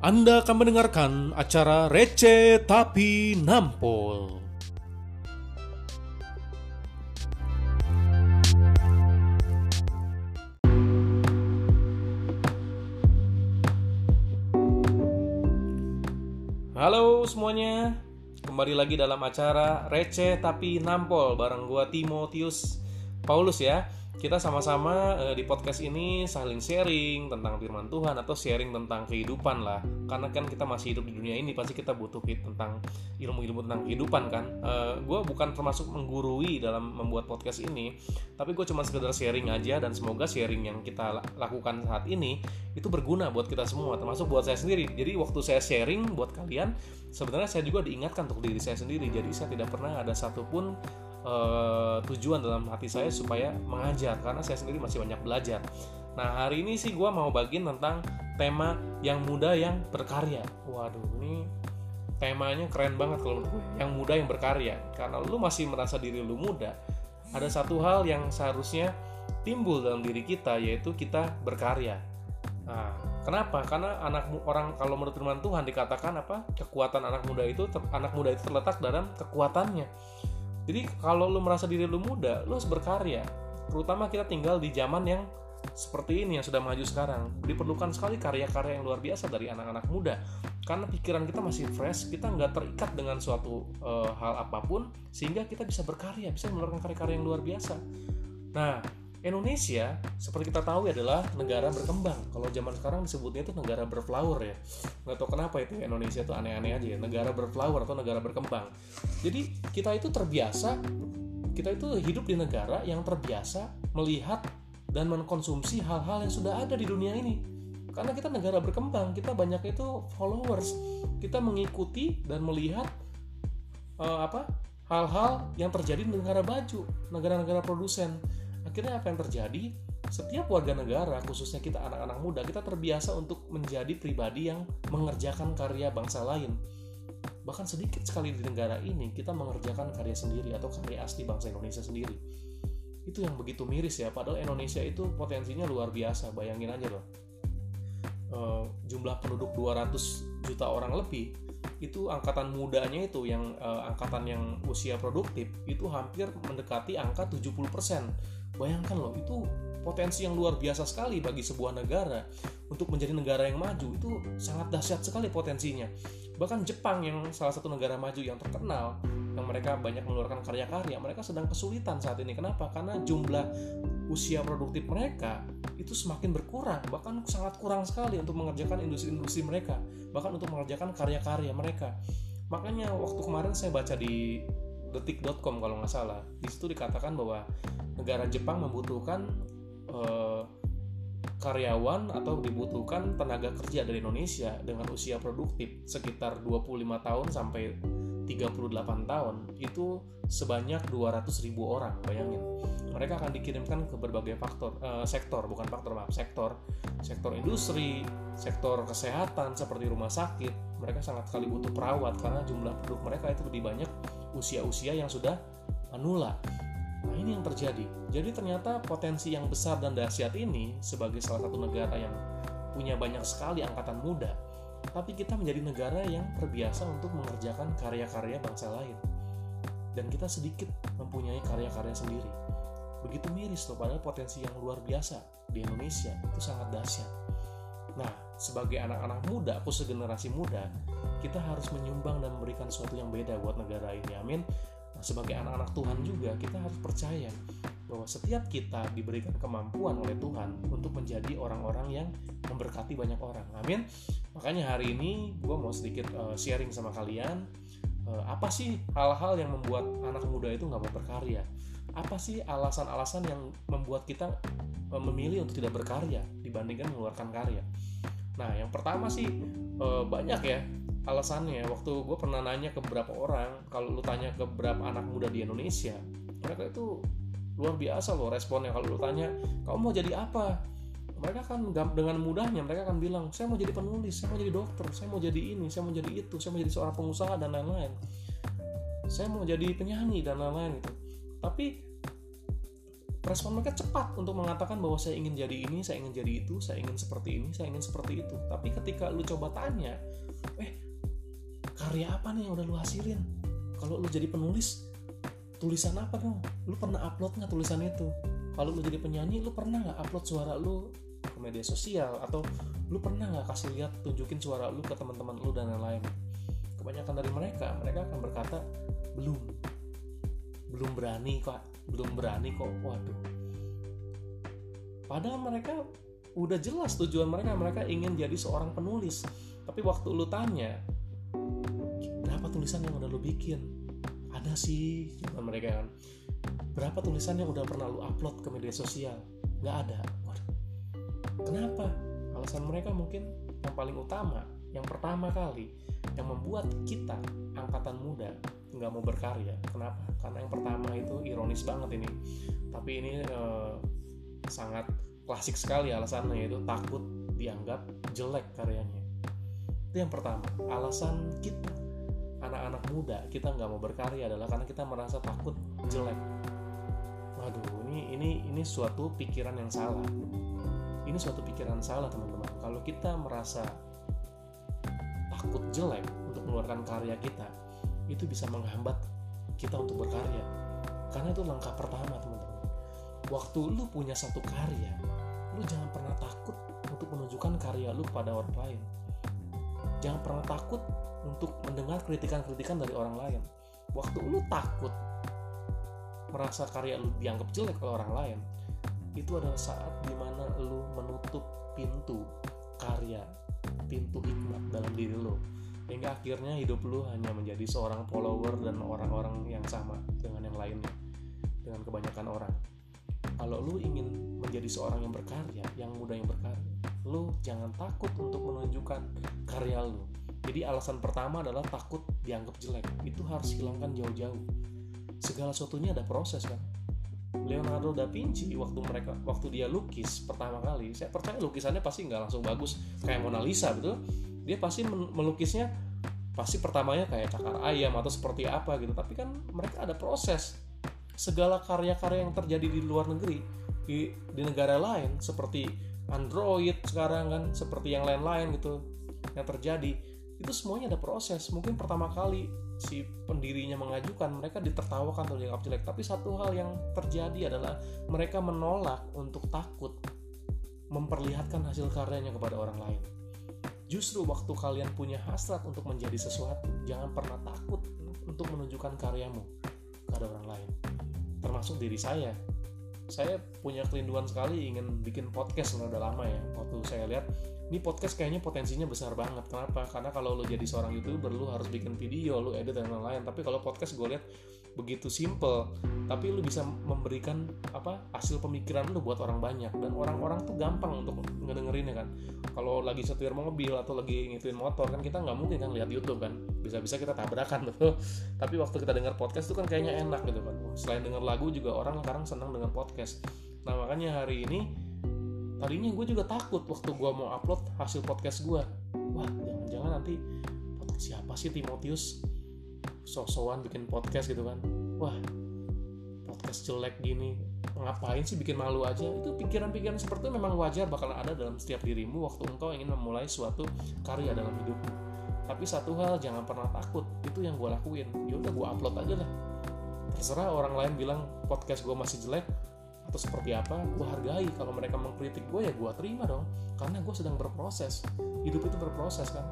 Anda akan mendengarkan acara Receh Tapi Nampol. Halo semuanya, kembali lagi dalam acara Receh Tapi Nampol bareng gua Timotius Paulus ya kita sama-sama uh, di podcast ini saling sharing tentang firman Tuhan atau sharing tentang kehidupan lah. Karena kan kita masih hidup di dunia ini pasti kita butuh tentang ilmu-ilmu tentang kehidupan kan. Uh, gue bukan termasuk menggurui dalam membuat podcast ini tapi gue cuma sekedar sharing aja dan semoga sharing yang kita lakukan saat ini itu berguna buat kita semua termasuk buat saya sendiri. Jadi waktu saya sharing buat kalian sebenarnya saya juga diingatkan untuk diri saya sendiri. Jadi saya tidak pernah ada satupun uh, tujuan dalam hati saya supaya mengajar karena saya sendiri masih banyak belajar. Nah hari ini sih gue mau bagiin tentang tema yang muda yang berkarya. Waduh ini temanya keren banget kalau menurut gue. Yang muda yang berkarya. Karena lu masih merasa diri lu muda, ada satu hal yang seharusnya timbul dalam diri kita yaitu kita berkarya. Nah, kenapa? Karena anak orang kalau menurut firman Tuhan dikatakan apa? Kekuatan anak muda itu anak muda itu terletak dalam kekuatannya jadi kalau lu merasa diri lu muda lu harus berkarya. Terutama kita tinggal di zaman yang seperti ini yang sudah maju sekarang. Diperlukan sekali karya-karya yang luar biasa dari anak-anak muda. Karena pikiran kita masih fresh kita nggak terikat dengan suatu uh, hal apa pun sehingga kita bisa berkarya bisa mengeluarkan karya-karya yang luar biasa. Nah Indonesia seperti kita tahu adalah negara berkembang. Kalau zaman sekarang disebutnya itu negara berflower ya. Nggak tahu kenapa itu Indonesia itu aneh-aneh aja ya. Negara berflower atau negara berkembang. Jadi kita itu terbiasa, kita itu hidup di negara yang terbiasa melihat dan mengkonsumsi hal-hal yang sudah ada di dunia ini. Karena kita negara berkembang, kita banyak itu followers. Kita mengikuti dan melihat uh, apa hal-hal yang terjadi di negara baju, negara-negara produsen akhirnya apa yang terjadi? Setiap warga negara khususnya kita anak-anak muda kita terbiasa untuk menjadi pribadi yang mengerjakan karya bangsa lain. Bahkan sedikit sekali di negara ini kita mengerjakan karya sendiri atau karya asli bangsa Indonesia sendiri. Itu yang begitu miris ya padahal Indonesia itu potensinya luar biasa bayangin aja loh. Uh, jumlah penduduk 200 juta orang lebih itu angkatan mudanya itu yang uh, angkatan yang usia produktif itu hampir mendekati angka 70% Bayangkan loh, itu potensi yang luar biasa sekali bagi sebuah negara untuk menjadi negara yang maju itu sangat dahsyat sekali potensinya. Bahkan Jepang yang salah satu negara maju yang terkenal yang mereka banyak mengeluarkan karya-karya, mereka sedang kesulitan saat ini. Kenapa? Karena jumlah usia produktif mereka itu semakin berkurang, bahkan sangat kurang sekali untuk mengerjakan industri-industri mereka, bahkan untuk mengerjakan karya-karya mereka. Makanya waktu kemarin saya baca di detik.com kalau nggak salah. Di situ dikatakan bahwa negara Jepang membutuhkan uh, karyawan atau dibutuhkan tenaga kerja dari Indonesia dengan usia produktif sekitar 25 tahun sampai 38 tahun. Itu sebanyak 200 ribu orang bayangin. Mereka akan dikirimkan ke berbagai faktor uh, sektor bukan faktor maaf sektor sektor industri sektor kesehatan seperti rumah sakit. Mereka sangat sekali butuh perawat karena jumlah penduduk mereka itu lebih banyak usia-usia yang sudah manula Nah ini yang terjadi. Jadi ternyata potensi yang besar dan dahsyat ini sebagai salah satu negara yang punya banyak sekali angkatan muda, tapi kita menjadi negara yang terbiasa untuk mengerjakan karya-karya bangsa lain. Dan kita sedikit mempunyai karya-karya sendiri. Begitu miris loh, padahal potensi yang luar biasa di Indonesia itu sangat dahsyat. Nah, sebagai anak-anak muda, aku segenerasi muda, kita harus menyumbang dan memberikan sesuatu yang beda buat negara ini. Amin. Nah, sebagai anak-anak Tuhan juga kita harus percaya bahwa setiap kita diberikan kemampuan oleh Tuhan untuk menjadi orang-orang yang memberkati banyak orang. Amin. Makanya hari ini gue mau sedikit uh, sharing sama kalian uh, apa sih hal-hal yang membuat anak muda itu nggak mau berkarya? Apa sih alasan-alasan yang membuat kita uh, memilih untuk tidak berkarya dibandingkan mengeluarkan karya? Nah, yang pertama sih banyak ya alasannya waktu gue pernah nanya ke beberapa orang kalau lu tanya ke beberapa anak muda di Indonesia mereka itu luar biasa loh responnya. Kalau lu tanya kamu mau jadi apa? Mereka kan dengan mudahnya mereka akan bilang saya mau jadi penulis saya mau jadi dokter saya mau jadi ini saya mau jadi itu saya mau jadi seorang pengusaha dan lain-lain. Saya mau jadi penyanyi dan lain-lain gitu. Tapi respon mereka cepat untuk mengatakan bahwa saya ingin jadi ini, saya ingin jadi itu, saya ingin seperti ini, saya ingin seperti itu. Tapi ketika lu coba tanya, eh karya apa nih yang udah lu hasilin? Kalau lu jadi penulis, tulisan apa dong? Lu pernah upload nggak tulisan itu? Kalau lu jadi penyanyi, lu pernah nggak upload suara lu ke media sosial atau lu pernah nggak kasih lihat tunjukin suara lu ke teman-teman lu dan lain-lain? Kebanyakan dari mereka, mereka akan berkata belum, belum berani kok belum berani kok waduh padahal mereka udah jelas tujuan mereka mereka ingin jadi seorang penulis tapi waktu lu tanya tulisan yang udah lu bikin? Ada sih jawaban mereka kan. Berapa tulisan yang udah pernah lu upload ke media sosial? Nggak ada. Waduh. Kenapa? Alasan mereka mungkin yang paling utama yang pertama kali yang membuat kita angkatan muda nggak mau berkarya. Kenapa? Karena yang pertama itu ironis banget ini. Tapi ini eh, sangat klasik sekali alasannya yaitu takut dianggap jelek karyanya. Itu yang pertama. Alasan kita anak-anak muda kita nggak mau berkarya adalah karena kita merasa takut jelek. Waduh ini ini ini suatu pikiran yang salah. Ini suatu pikiran salah teman-teman. Kalau kita merasa takut jelek untuk mengeluarkan karya kita itu bisa menghambat kita untuk berkarya. Karena itu langkah pertama teman-teman. Waktu lu punya satu karya lu jangan pernah takut untuk menunjukkan karya lu pada orang lain jangan pernah takut untuk mendengar kritikan-kritikan dari orang lain. Waktu lu takut merasa karya lu dianggap jelek oleh orang lain itu adalah saat di mana lu menutup pintu karya pintu hikmat dalam diri lu. Hingga akhirnya hidup lu hanya menjadi seorang follower dan orang-orang yang sama dengan yang lainnya dengan kebanyakan orang. Kalau lu ingin menjadi seorang yang berkarya yang muda yang berkarya lu jangan takut untuk menunjukkan karya lu. Jadi alasan pertama adalah takut dianggap jelek. Itu harus hilangkan jauh-jauh. Segala sesuatunya ada proses kan? Leonardo da Vinci waktu mereka waktu dia lukis pertama kali saya percaya lukisannya pasti nggak langsung bagus kayak Mona Lisa gitu dia pasti melukisnya pasti pertamanya kayak cakar ayam atau seperti apa gitu. Tapi kan mereka ada proses. Segala karya-karya yang terjadi di luar negeri di, di negara lain seperti Android sekarang kan seperti yang lain-lain gitu yang terjadi itu semuanya ada proses mungkin pertama kali si pendirinya mengajukan mereka ditertawakan atau dianggap jelek tapi satu hal yang terjadi adalah mereka menolak untuk takut memperlihatkan hasil karyanya kepada orang lain Justru waktu kalian punya hasrat untuk menjadi sesuatu, jangan pernah takut untuk menunjukkan karyamu kepada orang lain. Termasuk diri saya. Saya punya kerinduan sekali ingin bikin podcast udah lama ya. Waktu saya lihat ini podcast kayaknya potensinya besar banget. Kenapa? Karena kalau lo jadi seorang youtuber, lo harus bikin video, lo edit dan lain-lain. Tapi kalau podcast gue lihat begitu simple tapi lu bisa memberikan apa hasil pemikiran lu buat orang banyak dan orang-orang tuh gampang untuk ngedengerinnya kan kalau lagi setir mobil atau lagi ngituin motor kan kita nggak mungkin kan lihat YouTube kan bisa-bisa kita tabrakan betul tapi waktu kita dengar podcast tuh kan kayaknya enak gitu kan selain dengar lagu juga orang sekarang senang dengan podcast nah makanya hari ini tadinya gue juga takut waktu gue mau upload hasil podcast gue wah jangan-jangan nanti siapa sih Timotius? Sok-sokan bikin podcast gitu kan. Wah podcast jelek gini ngapain sih bikin malu aja? Itu pikiran-pikiran seperti itu memang wajar bakal ada dalam setiap dirimu waktu engkau ingin memulai suatu karya dalam hidupmu. Tapi satu hal jangan pernah takut. Itu yang gue lakuin. Ya udah gue upload aja lah. Terserah orang lain bilang podcast gue masih jelek atau seperti apa gue hargai. Kalau mereka mengkritik gue ya gue terima dong. Karena gue sedang berproses. Hidup itu berproses kan?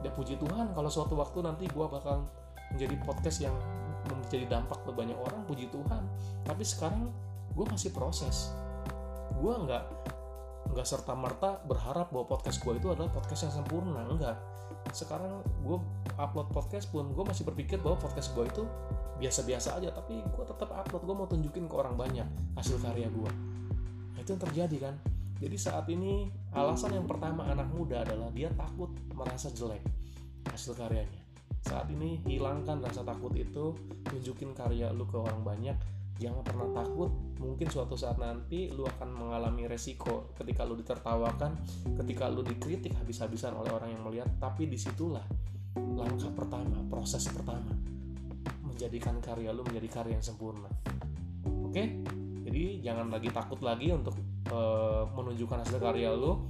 Ya puji Tuhan kalau suatu waktu nanti gue bakal menjadi podcast yang menjadi dampak ke banyak orang puji Tuhan. Tapi sekarang gue masih proses. Gue nggak nggak serta merta berharap bahwa podcast gue itu adalah podcast yang sempurna. Enggak sekarang gue upload podcast pun gue masih berpikir bahwa podcast gue itu biasa-biasa aja tapi gue tetap upload gue mau tunjukin ke orang banyak hasil karya gue nah, itu yang terjadi kan. Jadi saat ini alasan yang pertama anak muda adalah dia takut merasa jelek hasil karyanya. Saat ini hilangkan rasa takut itu tunjukin karya lu ke orang banyak jangan pernah takut mungkin suatu saat nanti lu akan mengalami resiko ketika lu ditertawakan ketika lu dikritik habis-habisan oleh orang yang melihat. Tapi di situlah langkah pertama proses pertama menjadikan karya lu menjadi karya yang sempurna. Oke? Jadi jangan lagi takut lagi untuk uh, menunjukkan hasil karya lu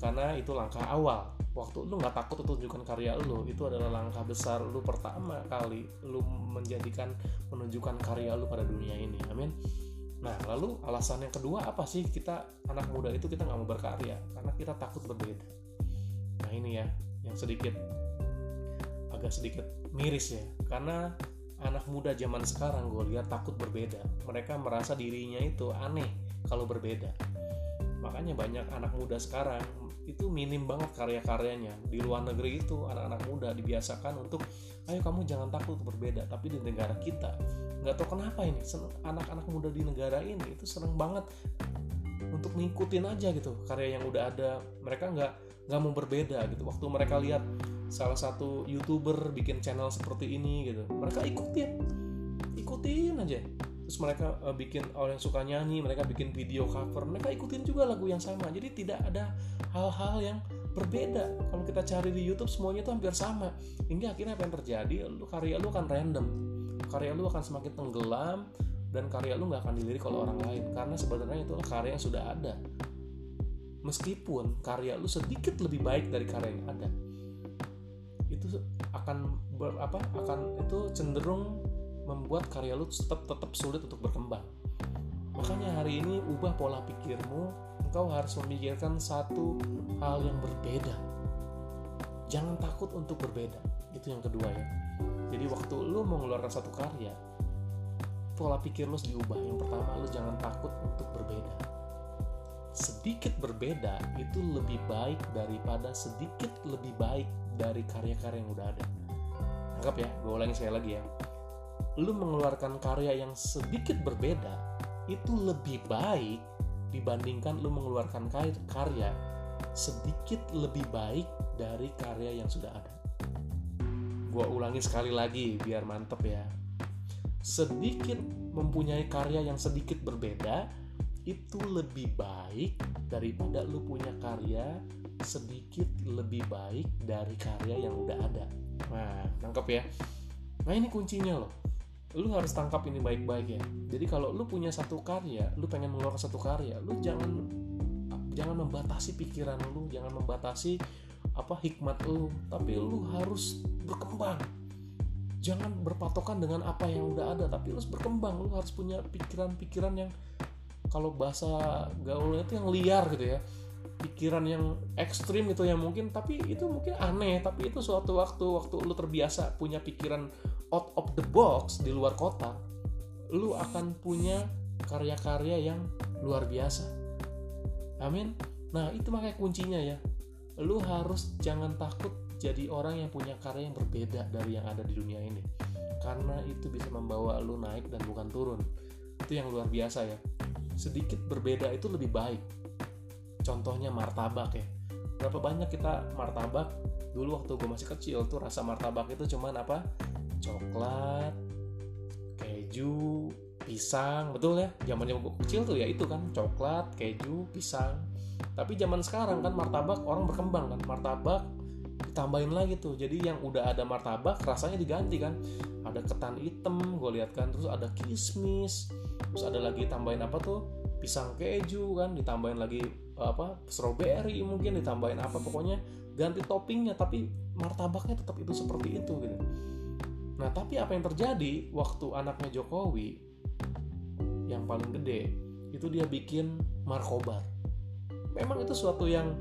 karena itu langkah awal waktu lu nggak takut untuk tunjukkan karya lu itu adalah langkah besar lu pertama kali lu menjadikan menunjukkan karya lu pada dunia ini. Amin. Nah lalu alasan yang kedua apa sih kita anak muda itu kita nggak mau berkarya? Karena kita takut berbeda. Nah ini ya yang sedikit agak sedikit miris ya. Karena anak muda zaman sekarang gue lihat takut berbeda. Mereka merasa dirinya itu aneh kalau berbeda. Makanya banyak anak muda sekarang itu minim banget karya-karyanya. Di luar negeri itu anak-anak muda dibiasakan untuk ayo kamu jangan takut berbeda tapi di negara kita. Nggak tahu kenapa ini anak-anak muda di negara ini itu seneng banget untuk ngikutin aja gitu karya yang udah ada. Mereka nggak nggak mau berbeda gitu. Waktu mereka lihat salah satu youtuber bikin channel seperti ini gitu mereka ikutin ikutin aja terus mereka uh, bikin orang yang suka nyanyi mereka bikin video cover mereka ikutin juga lagu yang sama. Jadi tidak ada hal-hal yang berbeda. Kalau kita cari di YouTube semuanya itu hampir sama. Hingga akhirnya apa yang terjadi? Lu karya lu akan random. Karya lu akan semakin tenggelam dan karya lu nggak akan dilirik oleh orang lain. Karena sebenarnya itu karya yang sudah ada. Meskipun karya lu sedikit lebih baik dari karya yang ada. Itu akan apa akan itu cenderung membuat karya lu tetap tetap sulit untuk berkembang. Makanya hari ini ubah pola pikirmu engkau harus memikirkan satu hal yang berbeda. Jangan takut untuk berbeda. Itu yang kedua ya. Jadi waktu lu mengeluarkan satu karya pola pikir lu diubah. Yang pertama lu jangan takut untuk berbeda. Sedikit berbeda itu lebih baik daripada sedikit lebih baik dari karya-karya yang udah ada. Anggap ya gue ulangi sekali lagi ya lu mengeluarkan karya yang sedikit berbeda itu lebih baik dibandingkan lu mengeluarkan karya sedikit lebih baik dari karya yang sudah ada gue ulangi sekali lagi biar mantep ya sedikit mempunyai karya yang sedikit berbeda itu lebih baik daripada lu punya karya sedikit lebih baik dari karya yang udah ada. Nah, tangkap ya. Nah, ini kuncinya loh. Lu harus tangkap ini baik-baik ya. Jadi kalau lu punya satu karya, lu pengen mengeluarkan satu karya, lu jangan jangan membatasi pikiran lu, jangan membatasi apa hikmat lu, tapi lu harus berkembang. Jangan berpatokan dengan apa yang udah ada, tapi lu harus berkembang. Lu harus punya pikiran-pikiran yang kalau bahasa gaulnya itu yang liar gitu ya pikiran yang ekstrim gitu ya mungkin tapi itu mungkin aneh tapi itu suatu waktu waktu lu terbiasa punya pikiran out of the box di luar kota lu akan punya karya-karya yang luar biasa. Amin. Nah itu makanya kuncinya ya. Lu harus jangan takut jadi orang yang punya karya yang berbeda dari yang ada di dunia ini. Karena itu bisa membawa lu naik dan bukan turun. Itu yang luar biasa ya. Sedikit berbeda itu lebih baik. Contohnya martabak ya. Berapa banyak kita martabak? Dulu waktu gue masih kecil tuh rasa martabak itu cuman apa coklat keju pisang betul ya? Zamannya gue kecil tuh ya itu kan coklat keju pisang. Tapi zaman sekarang kan martabak orang berkembang kan martabak ditambahin lagi tuh. Jadi yang udah ada martabak rasanya diganti kan. Ada ketan hitam gue lihat kan terus ada kismis terus ada lagi tambahin apa tuh? Pisang keju kan ditambahin lagi apa strawberry mungkin ditambahin apa. Pokoknya ganti toppingnya tapi martabaknya tetap itu seperti itu gitu nah tapi apa yang terjadi waktu anaknya Jokowi yang paling gede itu dia bikin markobar. Memang itu suatu yang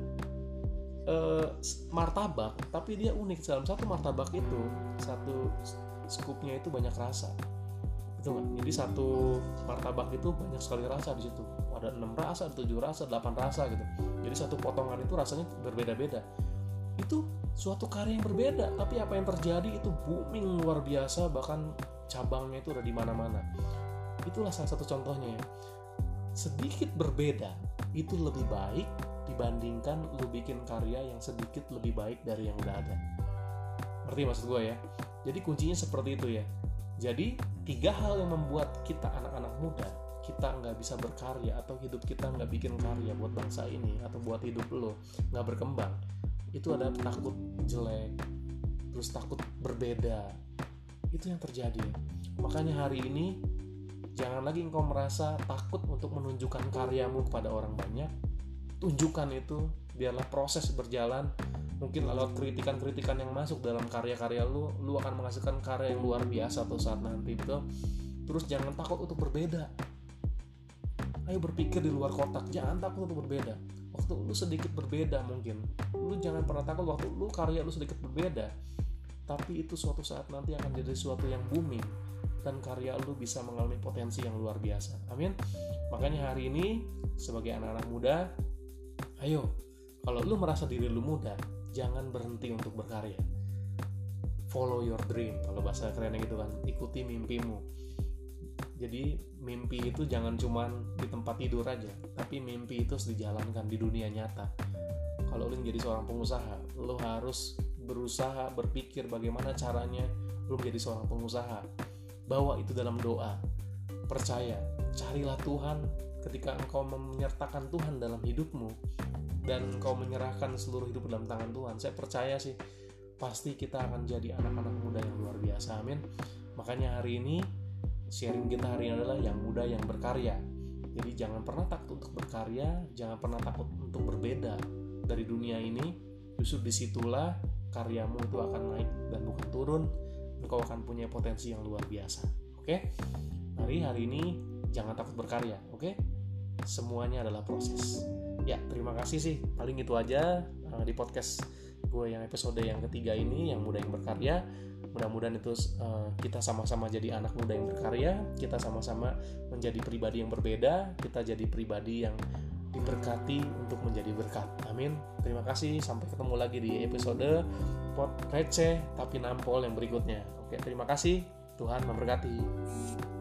uh, martabak tapi dia unik. Dalam satu martabak itu satu skupnya itu banyak rasa. Itu kan jadi satu martabak itu banyak sekali rasa di situ. Ada enam rasa, tujuh rasa, delapan rasa gitu. Jadi satu potongan itu rasanya berbeda-beda. Itu suatu karya yang berbeda, tapi apa yang terjadi itu booming luar biasa, bahkan cabangnya itu ada di mana-mana. Itulah salah satu contohnya ya. Sedikit berbeda itu lebih baik dibandingkan lu bikin karya yang sedikit lebih baik dari yang udah ada. Ngerti maksud gue ya? Jadi kuncinya seperti itu ya. Jadi tiga hal yang membuat kita anak-anak muda kita nggak bisa berkarya atau hidup kita nggak bikin karya buat bangsa ini atau buat hidup lo nggak berkembang itu ada takut jelek terus takut berbeda itu yang terjadi makanya hari ini Jangan lagi engkau merasa takut untuk menunjukkan karyamu kepada orang banyak. Tunjukkan itu, biarlah proses berjalan. Mungkin lewat kritikan-kritikan yang masuk dalam karya-karya lu, lu akan menghasilkan karya yang luar biasa tuh saat nanti, betul? Terus jangan takut untuk berbeda. Ayo berpikir di luar kotak, jangan takut untuk berbeda. Waktu lu sedikit berbeda mungkin, lu jangan pernah takut waktu lu karya lu sedikit berbeda. Tapi itu suatu saat nanti akan jadi sesuatu yang booming dan karya lu bisa mengalami potensi yang luar biasa. Amin. Makanya hari ini sebagai anak-anak muda, ayo kalau lu merasa diri lu muda, jangan berhenti untuk berkarya. Follow your dream kalau bahasa kerennya gitu kan, ikuti mimpimu. Jadi mimpi itu jangan cuman di tempat tidur aja, tapi mimpi itu harus dijalankan di dunia nyata. Kalau lu menjadi seorang pengusaha, lu harus berusaha berpikir bagaimana caranya lu menjadi seorang pengusaha. Bawa itu dalam doa. Percaya carilah Tuhan ketika engkau menyertakan Tuhan dalam hidupmu dan engkau menyerahkan seluruh hidup dalam tangan Tuhan. Saya percaya sih pasti kita akan jadi anak-anak muda yang luar biasa. Amin. Makanya hari ini sharing kita hari ini adalah yang muda yang berkarya. Jadi jangan pernah takut untuk berkarya jangan pernah takut untuk berbeda dari dunia ini justru di situlah karyamu itu akan naik dan bukan turun engkau akan punya potensi yang luar biasa. Oke, mari hari ini jangan takut berkarya. Oke, semuanya adalah proses. Ya, terima kasih sih. Paling itu aja uh, di podcast gue yang episode yang ketiga ini yang muda yang berkarya. Mudah-mudahan itu uh, kita sama-sama jadi anak muda yang berkarya. Kita sama-sama menjadi pribadi yang berbeda. Kita jadi pribadi yang diberkati untuk menjadi berkat. Amin. Terima kasih. Sampai ketemu lagi di episode pot receh tapi nampol yang berikutnya. Oke, terima kasih. Tuhan memberkati.